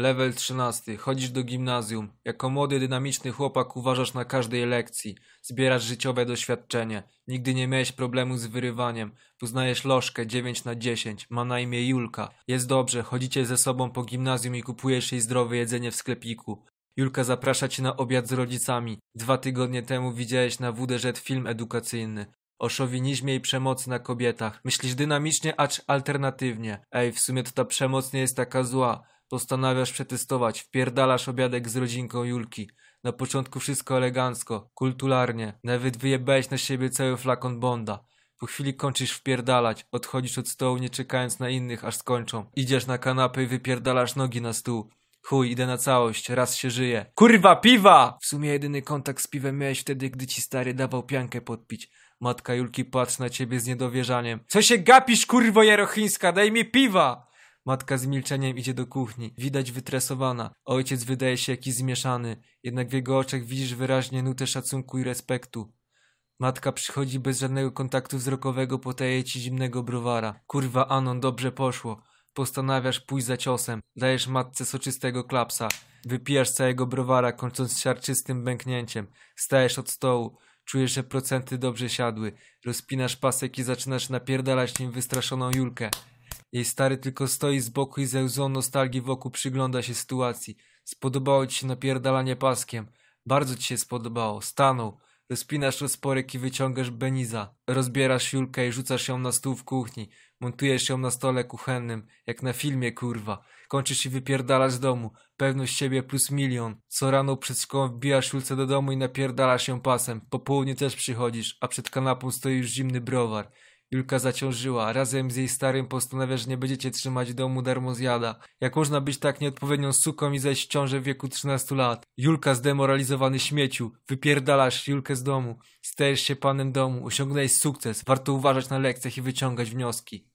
Level 13. Chodzisz do gimnazjum. Jako młody, dynamiczny chłopak uważasz na każdej lekcji. Zbierasz życiowe doświadczenie. Nigdy nie miałeś problemu z wyrywaniem. Poznajesz lożkę 9 na 10. Ma na imię Julka. Jest dobrze, chodzicie ze sobą po gimnazjum i kupujesz jej zdrowe jedzenie w sklepiku. Julka zaprasza cię na obiad z rodzicami. Dwa tygodnie temu widziałeś na WDŻ film edukacyjny. O szowinizmie i przemocy na kobietach. Myślisz dynamicznie, acz alternatywnie. Ej, w sumie to ta przemoc nie jest taka zła. Postanawiasz przetestować. Wpierdalasz obiadek z rodzinką Julki. Na początku wszystko elegancko, kulturalnie. Nawet wyjebałeś na siebie cały flakon Bonda. Po chwili kończysz wpierdalać, odchodzisz od stołu nie czekając na innych aż skończą. Idziesz na kanapę i wypierdalasz nogi na stół. Chuj, idę na całość, raz się żyje. Kurwa, piwa! W sumie jedyny kontakt z piwem miałeś wtedy, gdy ci stary dawał piankę podpić. Matka Julki patrzy na ciebie z niedowierzaniem. Co się gapisz, kurwo jarochińska, daj mi piwa! Matka z milczeniem idzie do kuchni. Widać wytresowana. Ojciec wydaje się jakiś zmieszany. Jednak w jego oczach widzisz wyraźnie nutę szacunku i respektu. Matka przychodzi bez żadnego kontaktu wzrokowego, podaje ci zimnego browara. Kurwa, Anon, dobrze poszło. Postanawiasz pójść za ciosem. Dajesz matce soczystego klapsa. Wypijasz całego browara, kończąc siarczystym bęknięciem. Stajesz od stołu. Czujesz, że procenty dobrze siadły. Rozpinasz pasek i zaczynasz napierdalać nim wystraszoną Julkę. Jej stary tylko stoi z boku i ze łzą nostalgii wokół przygląda się sytuacji. Spodobało ci się napierdalanie paskiem. Bardzo ci się spodobało. Stanął. Rozpinasz rozporek i wyciągasz Beniza. Rozbierasz Julkę i rzucasz ją na stół w kuchni. Montujesz ją na stole kuchennym, jak na filmie, kurwa. Kończysz i wypierdalasz z domu. Pewność siebie plus milion. Co rano przed szkołą wbijasz Julce do domu i napierdalasz ją pasem. Po południu też przychodzisz, a przed kanapą stoi już zimny browar. Julka zaciążyła. Razem z jej starym postanawia, że nie będziecie trzymać domu darmo zjada. Jak można być tak nieodpowiednią suką i zejść w ciążę w wieku 13 lat? Julka zdemoralizowany śmieciu. Wypierdalasz Julkę z domu. Stajesz się panem domu. Osiągnąłeś sukces. Warto uważać na lekcjach i wyciągać wnioski.